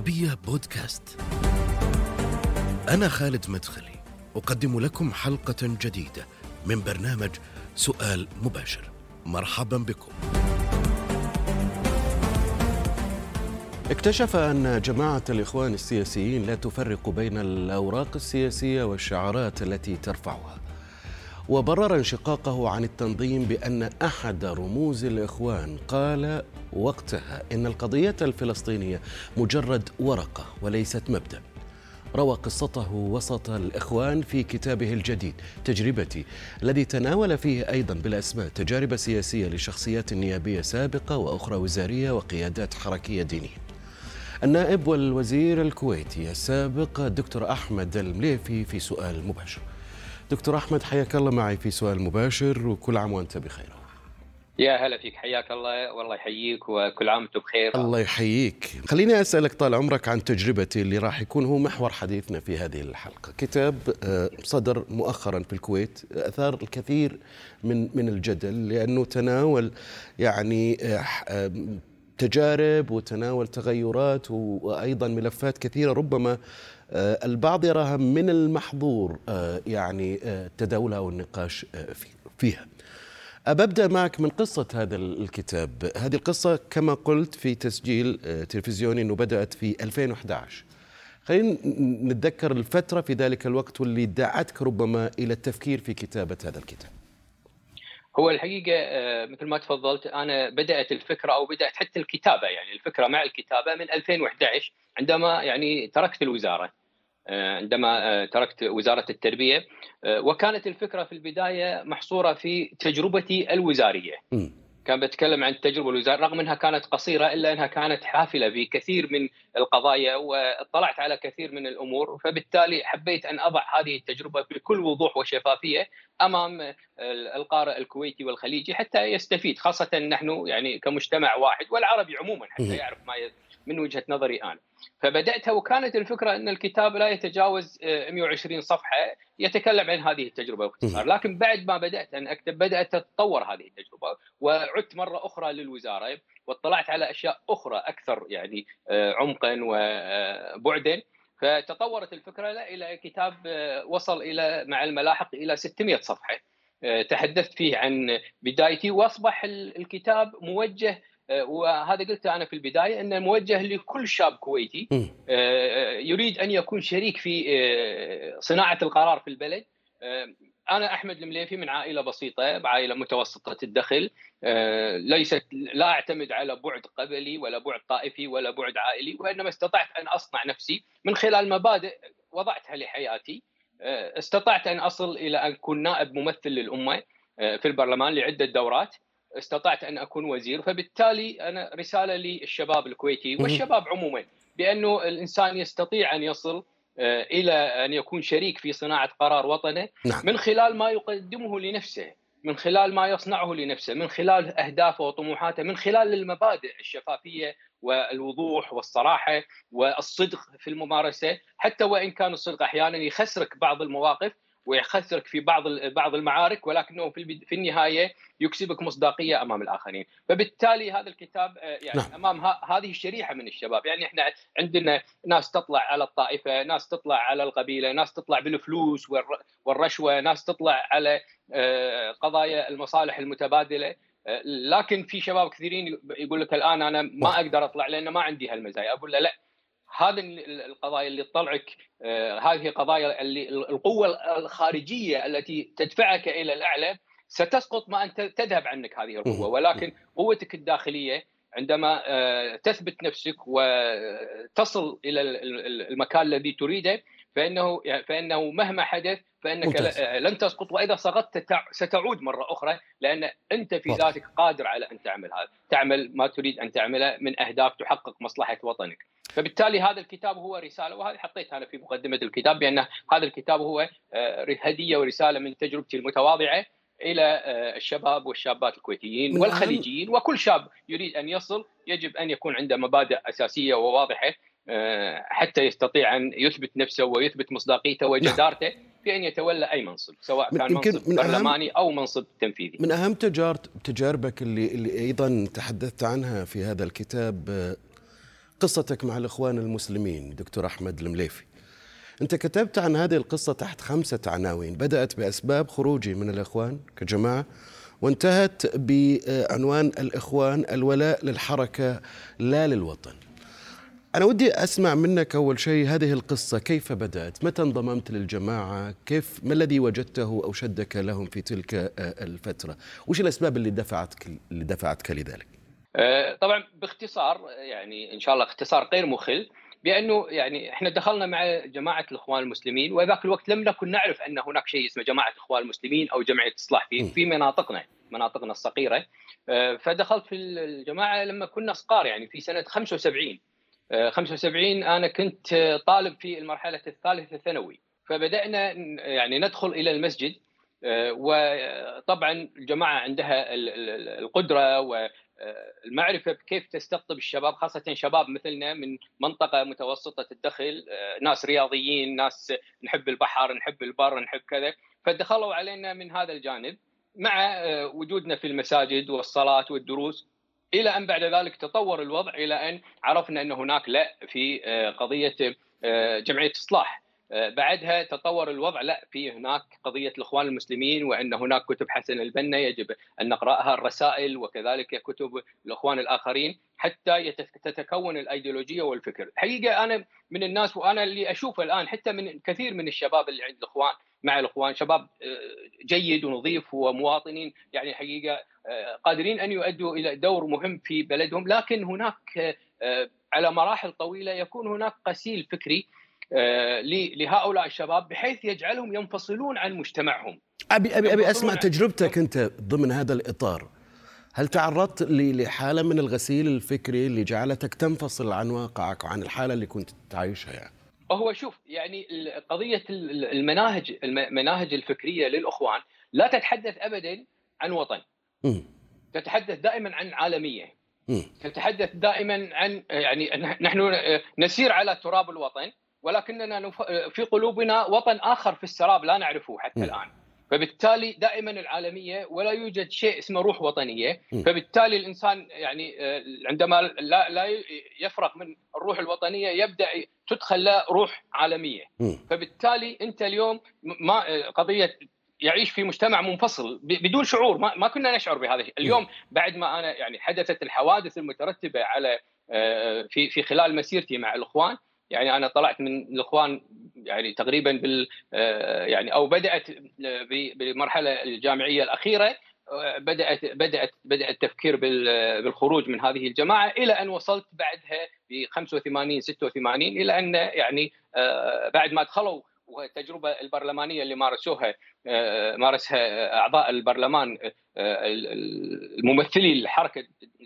العربية بودكاست. أنا خالد مدخلي، أقدم لكم حلقة جديدة من برنامج سؤال مباشر. مرحبا بكم. اكتشف أن جماعة الإخوان السياسيين لا تفرق بين الأوراق السياسية والشعارات التي ترفعها. وبرر انشقاقه عن التنظيم بأن أحد رموز الإخوان قال وقتها إن القضية الفلسطينية مجرد ورقة وليست مبدأ. روى قصته وسط الإخوان في كتابه الجديد تجربتي الذي تناول فيه أيضا بالأسماء تجارب سياسية لشخصيات نيابية سابقة وأخرى وزارية وقيادات حركية دينية. النائب والوزير الكويتي السابق الدكتور أحمد المليفي في سؤال مباشر. دكتور أحمد حياك الله معي في سؤال مباشر وكل عام وأنت بخير. يا هلا فيك حياك الله. والله يحييك وكل عام وانت بخير. الله يحييك. خليني أسألك طال عمرك عن تجربتي اللي راح يكون هو محور حديثنا في هذه الحلقة. كتاب آه، صدر مؤخرا في الكويت أثار الكثير من من الجدل لأنه تناول يعني آه، آه، تجارب وتناول تغيرات وأيضا ملفات كثيرة. ربما البعض يراها من المحظور يعني تداولها والنقاش فيها. أبدأ معك من قصة هذا الكتاب. هذه القصة كما قلت في تسجيل تلفزيوني أنه بدأت في 2011 خلينا نتذكر الفترة في ذلك الوقت واللي دعتك ربما إلى التفكير في كتابة هذا الكتاب. هو الحقيقة مثل ما تفضلت أنا بدأت الفكرة أو بدأت حتى الكتابة يعني الفكرة مع الكتابة من 2011 عندما يعني تركت الوزارة. آه، عندما آه، تركت وزارة التربية آه، وكانت الفكرة في البداية محصورة في تجربتي الوزارية. كان بتكلم عن التجربة الوزارية رغم إنها كانت قصيرة إلا إنها كانت حافلة بكثير من القضايا واطلعت على كثير من الأمور فبالتالي حبيت أن أضع هذه التجربة بكل وضوح وشفافية أمام القارئ الكويتي والخليجي حتى يستفيد خاصة نحن يعني كمجتمع واحد والعربي عموما حتى يعرف ما من وجهة نظري أنا. فبداتها وكانت الفكرة أن الكتاب لا يتجاوز 120 آه، صفحة يتكلم عن هذه التجربة باختصار، لكن بعد ما بدأت أن أكتب بدأت تتطور هذه التجربة وعدت مرة أخرى للوزارة واطلعت على أشياء أخرى أكثر يعني آه، عمقا وبعدا فتطورت الفكرة إلى كتاب آه، وصل إلى مع الملاحق إلى 600 صفحة. تحدثت فيه عن بدايتي وأصبح الكتاب موجه آه، وهذا قلته أنا في البداية إنه موجه لكل شاب كويتي. آه، آه، يريد أن يكون شريك في صناعة القرار في البلد. أنا أحمد المليفي من عائلة بسيطة عائله متوسطة الدخل ليست لا أعتمد على بعد قبلي ولا بعد طائفي ولا بعد عائلي وإنما استطعت أن أصنع نفسي من خلال مبادئ وضعتها لحياتي. استطعت أن أصل إلى أن أكون نائب ممثل للأمة في البرلمان لعدة دورات. استطعت أن أكون وزير فبالتالي أنا رسالة للشباب الكويتي والشباب عموما بأنه الإنسان يستطيع أن يصل آه، إلى أن يكون شريك في صناعة قرار وطنه نعم. من خلال ما يقدمه لنفسه من خلال ما يصنعه لنفسه من خلال أهدافه وطموحاته من خلال المبادئ الشفافية والوضوح والصراحة والصدق في الممارسة حتى وإن كان الصدق أحيانا يخسرك بعض المواقف ويخسرك في بعض بعض المعارك ولكنه في في النهاية يكسبك مصداقية أمام الآخرين، فبالتالي هذا الكتاب آه، يعني نعم. أمام هذه الشريحه من الشباب، يعني إحنا عندنا ناس تطلع على الطائفة، ناس تطلع على القبيلة، ناس تطلع بالفلوس والرشوة، ناس تطلع على آه، قضايا المصالح المتبادلة، آه، لكن في شباب كثيرين يقول لك الآن أنا ما. أقدر أطلع لأن ما عندي هالمزايا، أقول له لا هذه القضايا اللي تطلعك آه، هذه قضايا اللي القوة الخارجية التي تدفعك إلى الأعلى ستسقط ما أنت تذهب عنك هذه القوة. ولكن قوتك الداخلية عندما آه، تثبت نفسك وتصل إلى المكان الذي تريده فإنه فإنه مهما حدث فإنك لن تسقط وإذا سقطت ستعود مرة أخرى لأن أنت في ذاتك قادر على أن تعمل هذا، تعمل ما تريد أن تعمله من أهداف تحقق مصلحة وطنك. فبالتالي هذا الكتاب هو رسالة وهذه حطيتها أنا في مقدمة الكتاب بان هذا الكتاب هو آه، هدية ورسالة من تجربتي المتواضعة إلى آه، الشباب والشابات الكويتيين والخليجيين وكل شاب يريد أن يصل يجب أن يكون عنده مبادئ أساسية وواضحة آه، حتى يستطيع أن يثبت نفسه ويثبت مصداقيته وجدارته في أن يتولى أي منصب سواء كان منصب من برلماني أو منصب تنفيذي. من أهم تجارب تجاربك اللي اللي أيضا تحدثت عنها في هذا الكتاب قصتك مع الإخوان المسلمين دكتور أحمد المليفي. أنت كتبت عن هذه القصة تحت خمسة عناوين بدأت بأسباب خروجي من الإخوان كجماعة وانتهت بعنوان الإخوان الولاء للحركة لا للوطن. أنا ودي أسمع منك أول شيء هذه القصة كيف بدأت؟ متى انضممت للجماعة؟ كيف ما الذي وجدته أو شدك لهم في تلك الفترة؟ وش الأسباب اللي دفعتك اللي دفعتك لذلك؟ أه، طبعا باختصار يعني إن شاء الله اختصار غير مخل بأنه يعني إحنا دخلنا مع جماعة الإخوان المسلمين وذاك الوقت لم نكن نعرف أن هناك شيء اسمه جماعة الإخوان المسلمين أو جمعية اصلاح في في مناطقنا مناطقنا الصغيرة. أه، فدخلت في الجماعة لما كنا صغار يعني في سنة 75 75 أنا كنت طالب في المرحلة الثالثة ثانوي. فبدأنا يعني ندخل إلى المسجد آه، وطبعا الجماعة عندها القدرة والمعرفه بكيف تستقطب الشباب خاصة شباب مثلنا من منطقة متوسطة الدخل آه، ناس رياضيين ناس نحب البحر نحب البر نحب كذا. فدخلوا علينا من هذا الجانب مع آه، وجودنا في المساجد والصلاة والدروس. إلى أن بعد ذلك تطور الوضع إلى أن عرفنا أن هناك لا في آه، قضية آه، جمعية إصلاح. بعدها تطور الوضع لا في هناك قضية الإخوان المسلمين وأن هناك كتب حسن البنا يجب أن نقرأها الرسائل وكذلك كتب الإخوان الآخرين حتى تتكون الأيديولوجية والفكر. الحقيقة أنا من الناس وأنا اللي اشوفه الآن حتى من كثير من الشباب اللي عند الإخوان مع الإخوان شباب جيد ونظيف ومواطنين يعني حقيقة قادرين أن يؤدوا إلى دور مهم في بلدهم لكن هناك على مراحل طويلة يكون هناك قسيل فكري لهؤلاء الشباب بحيث يجعلهم ينفصلون عن مجتمعهم. ابي ابي أبي أسمع تجربتك أنت ضمن هذا الإطار. هل تعرضت لحالة من الغسيل الفكري اللي جعلتك تنفصل عن واقعك وعن الحالة اللي كنت تعيشها يعني؟ هو شوف يعني قضية المناهج المناهج الفكرية للإخوان لا تتحدث ابدا عن وطن. تتحدث دائما عن عالمية. تتحدث دائما عن يعني نحن نسير على تراب الوطن. ولكننا في قلوبنا وطن آخر في السراب لا نعرفه حتى الآن. فبالتالي دائما العالمية ولا يوجد شيء اسمه روح وطنية. فبالتالي الإنسان يعني عندما لا لا يفرغ من الروح الوطنية يبدأ تدخل له روح عالمية. فبالتالي أنت اليوم ما قضية يعيش في مجتمع منفصل بدون شعور ما, ما كنا نشعر بهذا اليوم بعد ما أنا يعني حدثت الحوادث المترتبة على آه، في في خلال مسيرتي مع الإخوان يعني أنا طلعت من الإخوان يعني تقريبا بال آه، يعني أو بدأت بالمرحله الجامعية الأخيرة آه، بدأت بدأت بدا التفكير بالخروج من هذه الجماعة إلى أن وصلت بعدها ب 85 86 إلى أن يعني بعد ما دخلوا والتجربه البرلمانية اللي مارسوها آه، مارسها أعضاء البرلمان آه، الممثلي لحركة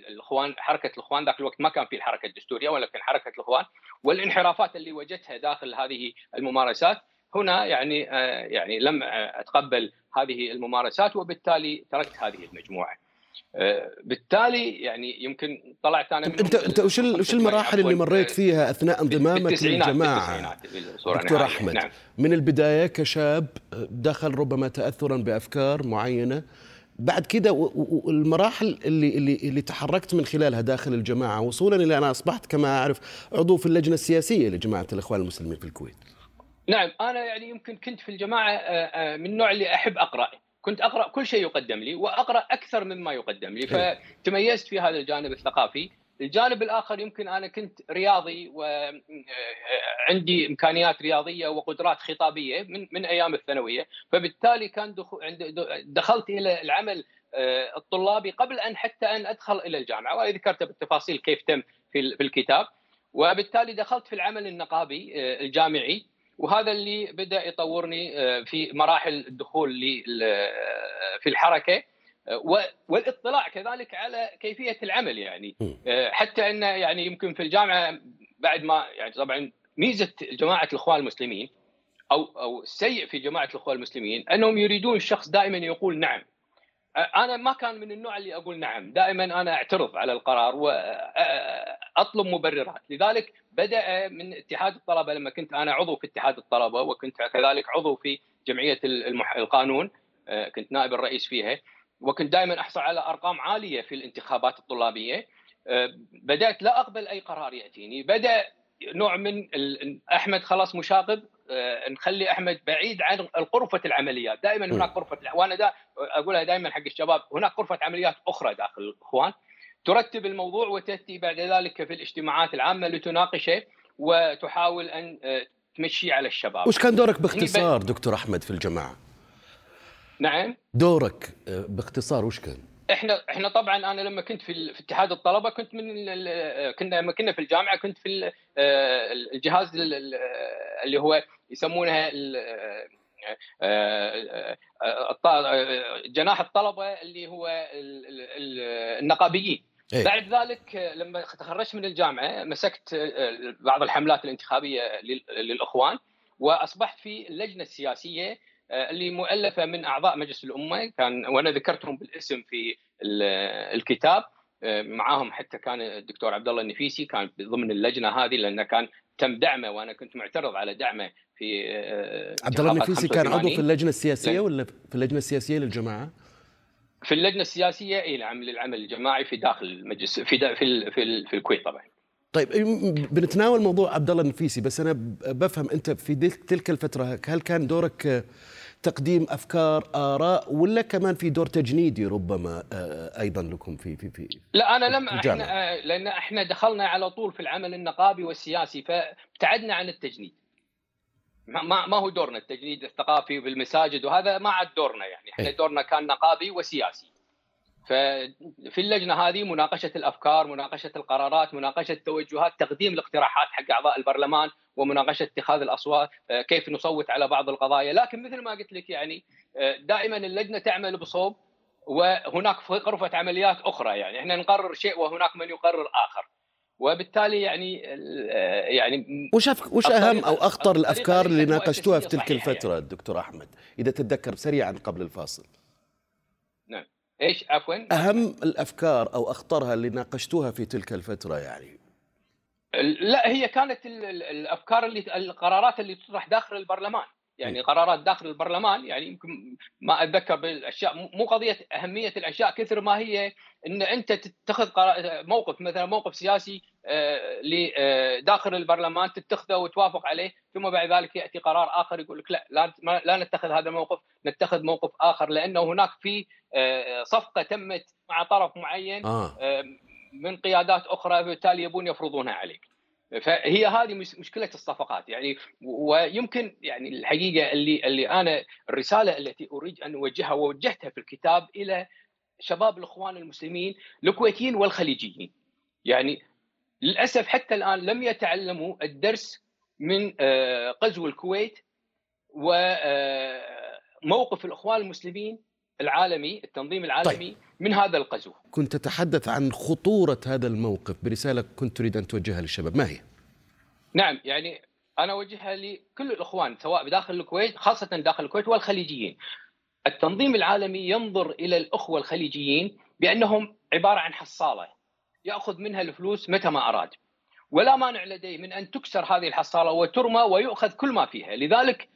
الإخوان حركة الإخوان ذاك الوقت ما كان في الحركة الدستورية ولكن حركة الإخوان والانحرافات اللي وجدتها داخل هذه الممارسات هنا يعني آه، يعني لم أتقبل هذه الممارسات وبالتالي تركت هذه المجموعة. بالتالي يعني يمكن طلعت أنا من انت أنت وش وش المراحل اللي مريت فيها أثناء انضمامك للجماعة؟ دكتور أحمد نعم. من البداية كشاب دخل ربما تاثرا بأفكار معينة. بعد كده والمراحل اللي اللي اللي تحركت من خلالها داخل الجماعة وصولا إلى أن أصبحت كما أعرف عضو في اللجنة السياسية لجماعة الإخوان المسلمين في الكويت. نعم أنا يعني يمكن كنت في الجماعة آه، آه، من النوع اللي ااحب أقرأ. كنت أقرأ كل شيء يقدم لي وأقرأ أكثر مما يقدم لي فتميزت في هذا الجانب الثقافي. الجانب الآخر يمكن أنا كنت رياضي وعندي إمكانيات رياضية وقدرات خطابية من من أيام الثانوية. فبالتالي كان دخلت إلى العمل آه، الطلابي قبل أن حتى أن أدخل إلى الجامعة وأنا ذكرت بالتفاصيل كيف تم في الكتاب. وبالتالي دخلت في العمل النقابي آه، الجامعي. وهذا اللي بدأ يطورني آه، في مراحل الدخول آه، في الحركة آه، والاطلاع كذلك على كيفية العمل يعني. حتى انه يعني يمكن في الجامعة بعد ما يعني طبعا ميزة جماعة الإخوان المسلمين أو أو السيء في جماعة الإخوان المسلمين أنهم يريدون الشخص دائما يقول نعم. أنا ما كان من النوع اللي أقول نعم دائما أنا أعترض على القرار وأطلب مبررات. لذلك بدأ من اتحاد الطلبة لما كنت أنا عضو في اتحاد الطلبة وكنت كذلك عضو في جمعية القانون كنت نائب الرئيس فيها وكنت دائما أحصل على أرقام عالية في الانتخابات الطلابية. بدأت لا أقبل أي قرار يأتيني. بدأ نوع من أحمد خلاص مشاغب نخلي أحمد بعيد عن غرفه العمليات دائما هناك غرفة وأنا دا أقولها دائما حق الشباب هناك غرفة عمليات أخرى داخل الإخوان. ترتب الموضوع وتأتي بعد ذلك في الاجتماعات العامة لتناقشه وتحاول أن تمشي على الشباب. وش كان دورك باختصار دكتور أحمد في الجماعة؟ نعم. دورك باختصار وش كان؟ إحنا إحنا طبعا أنا لما كنت في, في اتحاد الطلبة كنت من كنا لما كنا في الجامعة كنت في الجهاز اللي هو يسمونها جناح الطلبة اللي هو النقابيين إيه؟ بعد ذلك لما تخرجت من الجامعة مسكت بعض الحملات الانتخابية للإخوان وأصبحت في اللجنه السياسيه اللي مؤلفة من أعضاء مجلس الأمة كان وأنا ذكرتهم بالاسم في الكتاب معاهم حتى كان الدكتور عبد الله النفيسي كان ضمن اللجنة هذه لأنه كان تم دعمه وأنا كنت معترض على دعمه في عبد الله النفيسي كان عضو في اللجنة السياسية ولا في اللجنة السياسية للجماعة؟ في اللجنة السياسية اي نعم للعمل الجماعي في داخل المجلس في دا في في, في الكويت طبعا. طيب بنتناول موضوع عبد الله النفيسي بس أنا بفهم أنت في تلك الفترة هل كان دورك تقديم أفكار آراء ولا كمان في دور تجنيدي ربما أيضا لكم في في في لا أنا لم إحنا لأن إحنا دخلنا على طول في العمل النقابي والسياسي فابتعدنا عن التجنيد. ما ما هو دورنا التجنيد الثقافي بالمساجد وهذا ما عاد دورنا يعني. إحنا دورنا كان نقابي وسياسي. ففي اللجنة هذه مناقشة الأفكار، مناقشة القرارات، مناقشة التوجهات، تقديم الاقتراحات حق أعضاء البرلمان ومناقشة اتخاذ الأصوات، كيف نصوت على بعض القضايا، لكن مثل ما قلت لك يعني دائما اللجنة تعمل بصوب وهناك غرفة عمليات أخرى يعني إحنا نقرر شيء وهناك من يقرر آخر. وبالتالي يعني يعني وش وش أهم أو أخطر الأفكار اللي ناقشتوها في تلك الفترة يعني. دكتور أحمد إذا تتذكر سريعا قبل الفاصل إيش عفوا؟ أهم الأفكار أو أخطرها اللي ناقشتوها في تلك الفترة يعني. لا هي كانت الأفكار اللي القرارات اللي تطرح داخل البرلمان. يعني قرارات داخل البرلمان يعني يمكن ما أتذكر بالأشياء مو قضية أهمية الأشياء كثر ما هي إن أنت تتخذ موقف مثلا موقف سياسي داخل البرلمان تتخذه وتوافق عليه ثم بعد ذلك يأتي قرار آخر يقول لك لا لا, لا نتخذ هذا الموقف نتخذ موقف آخر لأنه هناك في صفقة تمت مع طرف معين آه. من قيادات أخرى بالتالي يبون يفرضونها عليك. فهي هذه مشكلة الصفقات. يعني ويمكن يعني الحقيقة اللي اللي أنا الرسالة التي أريد أن أوجهها ووجهتها في الكتاب إلى شباب الإخوان المسلمين الكويتيين والخليجيين. يعني للأسف حتى الآن لم يتعلموا الدرس من غزو الكويت وموقف الإخوان المسلمين العالمي التنظيم العالمي طيب. من هذا الغزو كنت تتحدث عن خطورة هذا الموقف برسالة كنت تريد أن توجهها للشباب. ما هي؟ نعم يعني أنا أوجهها لكل الإخوان سواء بداخل الكويت خاصة داخل الكويت والخليجيين. التنظيم العالمي ينظر إلى الأخوة الخليجيين بأنهم عبارة عن حصالة. يأخذ منها الفلوس متى ما أراد. ولا مانع لديه من أن تكسر هذه الحصالة وترمى ويؤخذ كل ما فيها. لذلك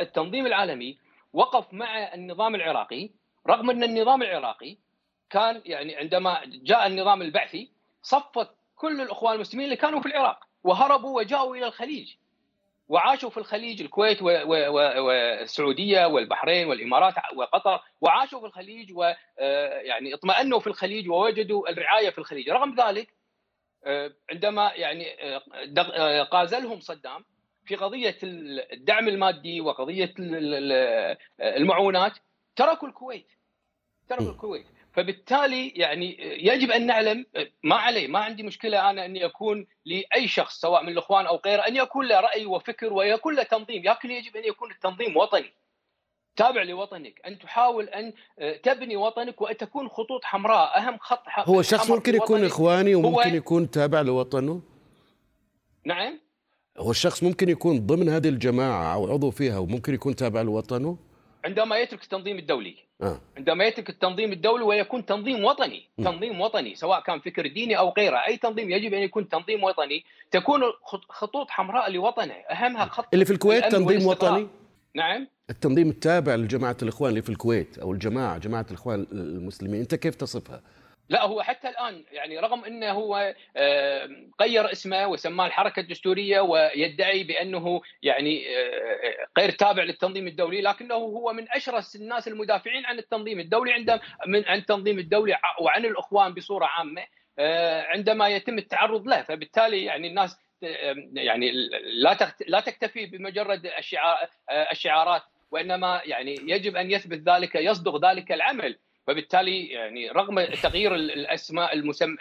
التنظيم العالمي وقف مع النظام العراقي رغم أن النظام العراقي كان يعني عندما جاء النظام البعثي صفت كل الإخوان المسلمين اللي كانوا في العراق وهربوا وجاءوا إلى الخليج. وعاشوا في الخليج الكويت والسعودية والبحرين والإمارات وقطر وعاشوا في الخليج ويعني اطمأنوا في الخليج ووجدوا الرعاية في الخليج. رغم ذلك عندما يعني قازلهم صدام في قضية الدعم المادي وقضية المعونات تركوا الكويت. تركوا الكويت. فبالتالي يعني يجب أن نعلم ما عليه ما عندي مشكلة أنا أني أكون لأي شخص سواء من الإخوان أو غيره أن يكون له رأي وفكر ويكون له تنظيم. لكن يجب أن يكون التنظيم وطني. تابع لوطنك. أن تحاول أن تبني وطنك وان تكون خطوط حمراء. أهم خط هو الشخص ممكن يكون إخواني وممكن يكون تابع لوطنه؟ نعم. هو الشخص ممكن يكون ضمن هذه الجماعة أو عضو فيها وممكن يكون تابع لوطنه؟ عندما يترك التنظيم الدولي. آه. عندما يترك التنظيم الدولي ويكون تنظيم وطني. م. تنظيم وطني سواء كان فكر ديني أو غيره. أي تنظيم يجب أن يكون تنظيم وطني. تكون خطوط حمراء لوطنه. أهمها خط اللي في الكويت تنظيم وطني؟ نعم. التنظيم التابع لجماعة الإخوان اللي في الكويت أو الجماعة جماعة الإخوان المسلمين. أنت كيف تصفها؟ لا هو حتى الآن يعني رغم إنه هو آه، غير اسمه وسماه الحركة الدستورية ويدعي بأنه يعني آه، غير تابع للتنظيم الدولي لكنه هو من أشرس الناس المدافعين عن التنظيم الدولي عند من عن التنظيم الدولي وعن الإخوان بصورة عامة آه، عندما يتم التعرض له. فبالتالي يعني الناس يعني لا لا تكتفي بمجرد الشعار الشعارات وإنما يعني يجب أن يثبت ذلك يصدق ذلك العمل. فبالتالي يعني رغم تغيير الأسماء المسم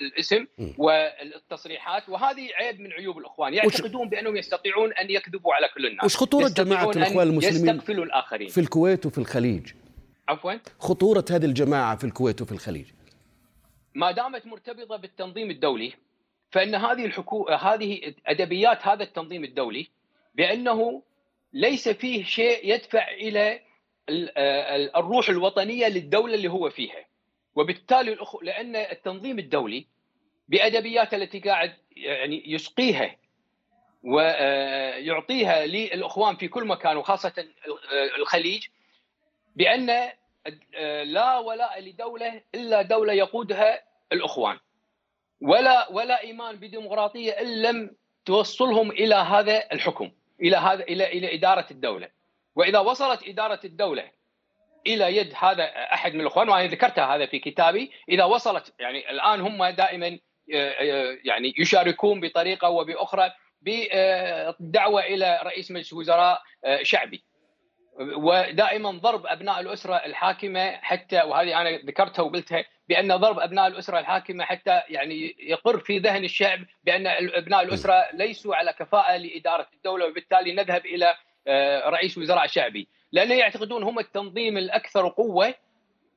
الاسم والتصريحات وهذه عيب من عيوب الأخوان. يعتقدون بأنهم يستطيعون أن يكذبوا على كل الناس. وش خطورة جماعة الأخوان المسلمين يستقفلوا الآخرين. في الكويت وفي الخليج؟ عفوا؟ خطورة هذه الجماعة في الكويت وفي الخليج؟ ما دامت مرتبطة بالتنظيم الدولي فإن هذه الحكو... هذه أدبيات هذا التنظيم الدولي بأنه ليس فيه شيء يدفع إلى الروح الوطنية للدولة اللي هو فيها. وبالتالي لأن التنظيم الدولي بادبياته التي قاعد يعني يسقيها ويعطيها للأخوان في كل مكان وخاصة الخليج بأن لا ولاء لدولة إلا دولة يقودها الأخوان. ولا ولا إيمان بديمقراطية إن لم توصلهم إلى هذا الحكم إلى هذا إلى إلى إدارة الدولة. وإذا وصلت إدارة الدولة إلى يد هذا أحد من الإخوان وأنا ذكرتها هذا في كتابي إذا وصلت يعني الآن هم دائما آه، آه، يعني يشاركون بطريقة أو باخرى بالدعوه إلى رئيس مجلس وزراء آه، شعبي. ودائما ضرب أبناء الأسرة الحاكمة حتى وهذه أنا ذكرتها وقلتها بأن ضرب أبناء الأسرة الحاكمة حتى يعني يقر في ذهن الشعب بأن أبناء الأسرة ليسوا على كفاءة لإدارة الدولة وبالتالي نذهب إلى رئيس وزراء شعبي. لأنه يعتقدون هم التنظيم الأكثر قوة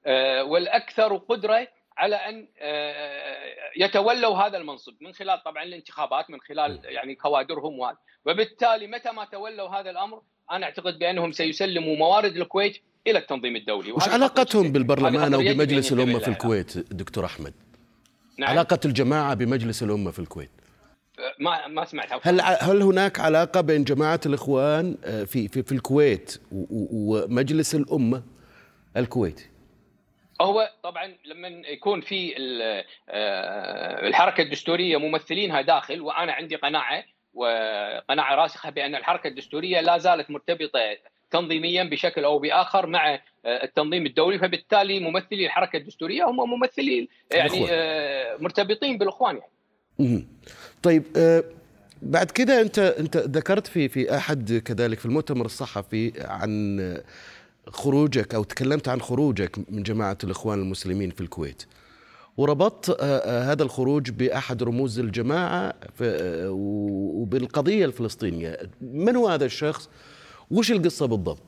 آه، والأكثر قدرة على أن آه، يتولوا هذا المنصب من خلال طبعا الانتخابات من خلال يعني كوادرهم وهذا. وبالتالي متى ما تولوا هذا الأمر أنا أعتقد بأنهم سيسلموا موارد الكويت إلى التنظيم الدولي. وش علاقتهم بالبرلمان أو بمجلس الأمة في الكويت دكتور أحمد؟ نعم. علاقة الجماعة بمجلس الأمة في الكويت. ما ما سمعتها هل هل هناك علاقة بين جماعة الإخوان آه، في في, في الكويت ومجلس الأمة الكويتي؟ هو طبعا لما يكون في آه، الحركة الدستورية ممثلينها داخل وأنا عندي قناعة وقناعة راسخة بأن الحركة الدستورية لا زالت مرتبطة تنظيميا بشكل أو بآخر مع آه، التنظيم الدولي فبالتالي ممثلي الحركة الدستورية هم ممثلي يعني مرتبطين بالإخوان يعني. طيب آه بعد كده انت انت ذكرت في في أحد كذلك في المؤتمر الصحفي عن خروجك أو تكلمت عن خروجك من جماعة الإخوان المسلمين في الكويت. وربطت آه, آه، هذا الخروج بأحد رموز الجماعة وبالقضية الفلسطينية. من هو هذا الشخص؟ وش القصة بالضبط؟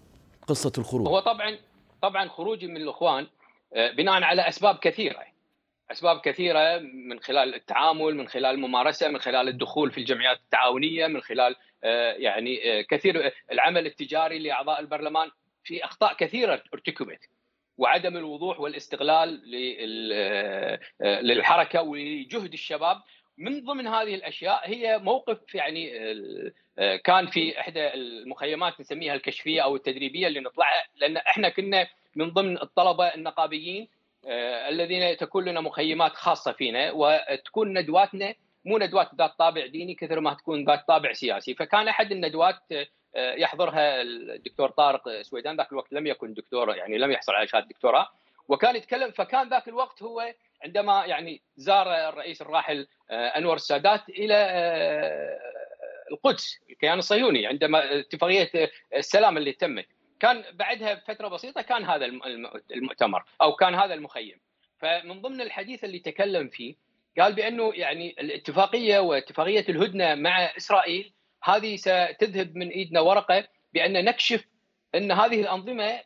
قصة الخروج. هو طبعا طبعا خروجي من الإخوان بناء على أسباب كثيرة. أسباب كثيرة من خلال التعامل من خلال الممارسة من خلال الدخول في الجمعيات التعاونية من خلال آه، يعني آه، كثير العمل التجاري لأعضاء البرلمان في أخطاء كثيرة ارتكبت وعدم الوضوح والاستغلال آه، للحركة ولجهد الشباب. من ضمن هذه الأشياء هي موقف يعني كان في إحدى المخيمات نسميها الكشفية أو التدريبية اللي نطلعها لأن إحنا كنا من ضمن الطلبة النقابيين آه، الذين تكون لنا مخيمات خاصة فينا وتكون ندواتنا مو ندوات ذات طابع ديني كثر ما تكون ذات طابع سياسي. فكان أحد الندوات آه، يحضرها الدكتور طارق سويدان ذاك الوقت لم يكن دكتور يعني لم يحصل على شهادة دكتوراه. وكان يتكلم فكان ذاك الوقت هو عندما يعني زار الرئيس الراحل آه، أنور السادات إلى القدس الكيان الصهيوني عندما اتفاقية السلام اللي تمت. كان بعدها بفترة بسيطة كان هذا المؤتمر أو كان هذا المخيم فمن ضمن الحديث اللي تكلم فيه قال بأنه يعني الاتفاقية واتفاقية الهدنة مع إسرائيل هذه ستذهب من إيدنا ورقة بأن نكشف أن هذه الأنظمة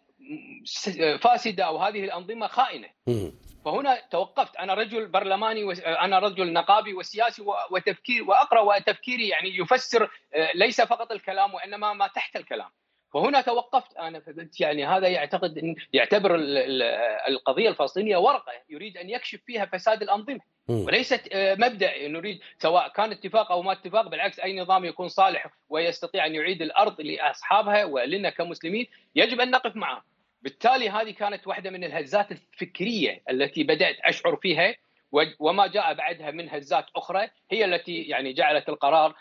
فاسدة أو هذه الأنظمة خائنة. فهنا توقفت أنا رجل برلماني و... أنا رجل نقابي وسياسي وتفكير وأقرأ وتفكيري يعني يفسر آه، ليس فقط الكلام وإنما ما تحت الكلام. وهنا توقفت. أنا فقلت يعني هذا يعتقد إن يعتبر القضية الفلسطينية ورقة يريد أن يكشف فيها فساد الأنظمة. وليست آه، مبدأ نريد سواء كان اتفاق أو ما اتفاق بالعكس أي نظام يكون صالح ويستطيع أن يعيد الأرض لأصحابها ولنا كمسلمين يجب أن نقف معه بالتالي هذه كانت واحدة من الهزات الفكرية التي بدأت أشعر فيها وما جاء بعدها من هزات أخرى هي التي يعني جعلت القرار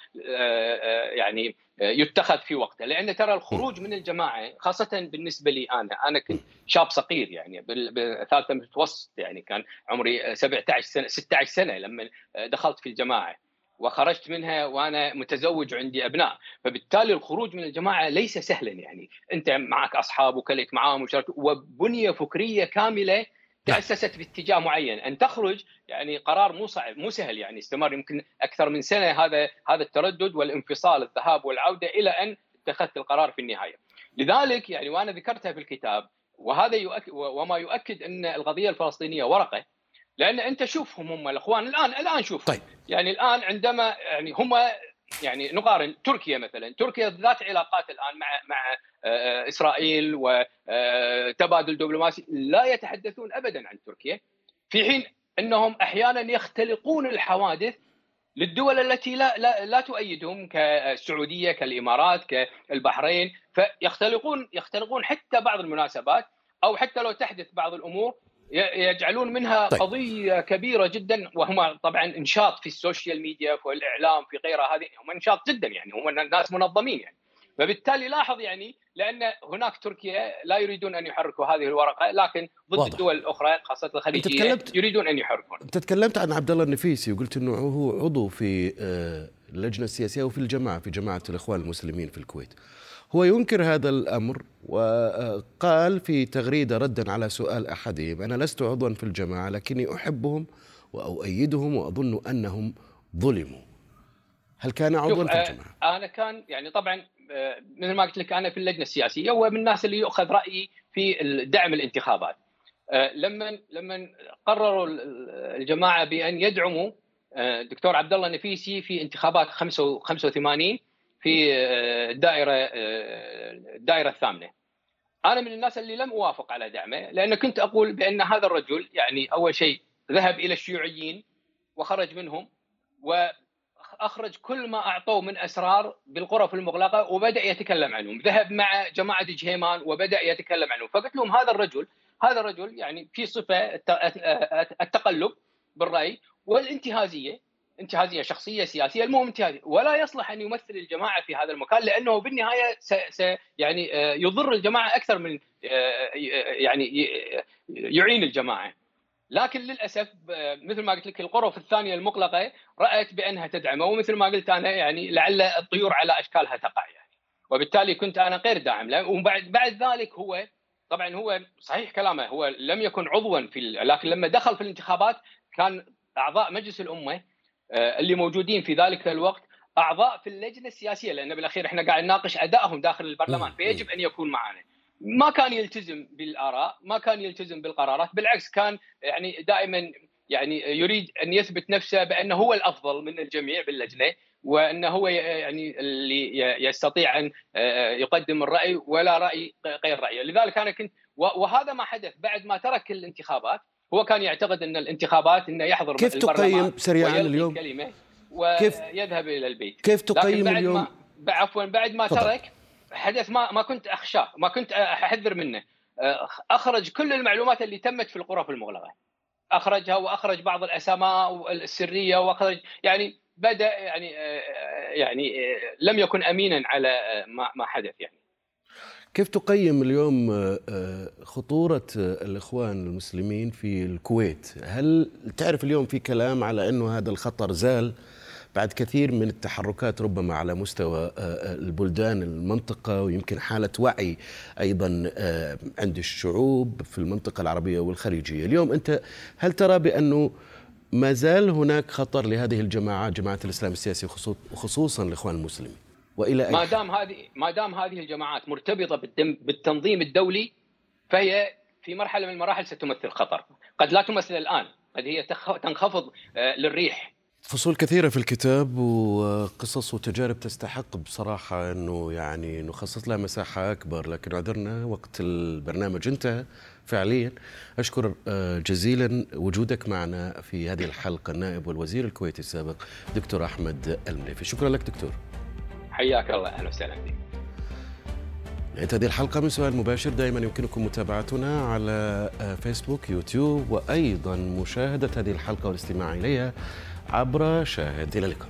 يعني يتخذ في وقته. لأن ترى الخروج من الجماعة خاصة بالنسبة لي أنا أنا كنت شاب صغير يعني بالثالثه متوسط يعني كان عمري 17 سنة 16 سنة لما دخلت في الجماعة. وخرجت منها وأنا متزوج وعندي أبناء. فبالتالي الخروج من الجماعة ليس سهلا يعني. أنت معك اصحاب وكلت معاهم وشارك وبنية فكرية كاملة تأسست باتجاه معين. أن تخرج يعني قرار مو صعب مو سهل يعني استمر. يمكن أكثر من سنة هذا هذا التردد والانفصال الذهاب والعودة إلى أن اتخذت القرار في النهاية. لذلك يعني وأنا ذكرتها في الكتاب وهذا يؤكد وما يؤكد أن القضية الفلسطينية ورقه لأن أنت شوفهم هم الأخوان الآن الآن شوف طيب. يعني الآن عندما يعني هم يعني نقارن تركيا مثلا. تركيا ذات علاقات الآن مع مع آه، إسرائيل وتبادل آه، دبلوماسي لا يتحدثون ابدا عن تركيا في حين إنهم أحيانا يختلقون الحوادث للدول التي لا لا لا تؤيدهم كالسعودية كالإمارات كالبحرين فيختلقون يختلقون حتى بعض المناسبات أو حتى لو تحدث بعض الأمور يجعلون منها طيب. قضية كبيرة جدا وهم طبعا إنشاط في ال social media في الإعلام في غيرها هذه هم إنشاط جدا يعني هم ناس منظمين يعني فبالتالي لاحظ يعني لأن هناك تركيا لا يريدون أن يحركوا هذه الورقة لكن ضد واضح. الدول الأخرى خاصة الخليجية تكلمت... يريدون أن يحركون أنت تكلمت عن عبد الله النفيسي وقلت إنه هو عضو في آه، اللجنة السياسية وفي الجماعة في جماعة الإخوان المسلمين في الكويت هو ينكر هذا الأمر وقال في تغريدة ردا على سؤال أحدهم أنا لست عضوا في الجماعة لكني أحبهم وأؤيدهم وأظن أنهم ظلموا هل كان عضوا في الجماعة؟ أنا كان يعني طبعا آه، مثل ما قلت لك أنا في اللجنة السياسية ومن الناس اللي يؤخذ رأيي في دعم الانتخابات آه، لما لما قرروا الجماعة بأن يدعموا آه، دكتور عبد الله النفيسي في انتخابات 85 في الدائره الدائره الثامنه أنا من الناس اللي لم أوافق على دعمه لأن كنت أقول بأن هذا الرجل يعني أول شيء ذهب إلى الشيوعيين وخرج منهم و اخرج كل ما أعطوه من أسرار بالغرف المغلقة وبدأ يتكلم عنهم، ذهب مع جماعة جهيمان وبدأ يتكلم عنهم، فقلت لهم هذا الرجل هذا الرجل يعني في صفة التقلب بالرأي والانتهازية انتهازيه شخصية سياسية المهم انتهازيه ولا يصلح أن يمثل الجماعة في هذا المكان لأنه بالنهاية س يعني آه، يضر الجماعة أكثر من آه، يعني يعين الجماعة. لكن للأسف مثل ما قلت لك الغرف الثانية المغلقه رأيت بأنها تدعمه ومثل ما قلت أنا يعني لعل الطيور على أشكالها تقع يعني. وبالتالي كنت أنا غير داعم له. وبعد بعد ذلك هو طبعا هو صحيح كلامه هو لم يكن عضوا في لكن لما دخل في الانتخابات كان أعضاء مجلس الأمة آه، اللي موجودين في ذلك الوقت أعضاء في اللجنة السياسية لأن بالأخير إحنا قاعد نناقش أدائهم داخل البرلمان فيجب أن يكون معنا. ما كان يلتزم بالآراء، ما كان يلتزم بالقرارات، بالعكس كان يعني دائما يعني يريد أن يثبت نفسه بأنه هو الأفضل من الجميع باللجنة وأنه هو يعني اللي يستطيع أن آه، يقدم الرأي ولا رأي غير رأيه، لذلك أنا كنت وهذا ما حدث بعد ما ترك الانتخابات هو كان يعتقد إن الانتخابات إنه يحضر كيف تقيم سريعا اليوم؟ كلمه ويذهب إلى البيت. كيف تقيم اليوم؟ عفوا بعد ما فضل. ترك حدث ما ما كنت اخشاه ما كنت أحذر منه. آه، أخرج كل المعلومات اللي تمت في الغرف المغلقة. أخرجها وأخرج بعض الاسماء السريه واخرج يعني بدا يعني آه، يعني آه، لم يكن امينا على ما ما حدث يعني. كيف تقيم اليوم خطورة الإخوان المسلمين في الكويت؟ هل تعرف اليوم في كلام على أنه هذا الخطر زال؟ بعد كثير من التحركات ربما على مستوى آه، آه، البلدان المنطقة ويمكن حالة وعي أيضا آه، عند الشعوب في المنطقة العربية والخليجية. اليوم أنت هل ترى بأنه ما زال هناك خطر لهذه الجماعات جماعة الإسلام السياسي وخصوصا الإخوان المسلمين؟ وإلى ما دام هذه ما دام هذه الجماعات مرتبطة بالتنظيم الدولي فهي في مرحلة من المراحل ستمثل خطر، قد لا تمثل الآن، قد هي تنخفض للريح. فصول كثيرة في الكتاب وقصص وتجارب تستحق بصراحة أنه يعني نخصص لها مساحة أكبر لكن عذرنا وقت البرنامج انتهى فعليا. أشكر آه، جزيلا وجودك معنا في هذه الحلقة النائب والوزير الكويتي السابق دكتور أحمد المنيفي. شكرا لك دكتور. حياك الله أهلا وسهلا نهاية هذه الحلقة من سؤال مباشر دائما يمكنكم متابعتنا على فيسبوك يوتيوب وأيضا مشاهدة هذه الحلقة والاستماع إليها عبر شاهد. إلى اللقاء.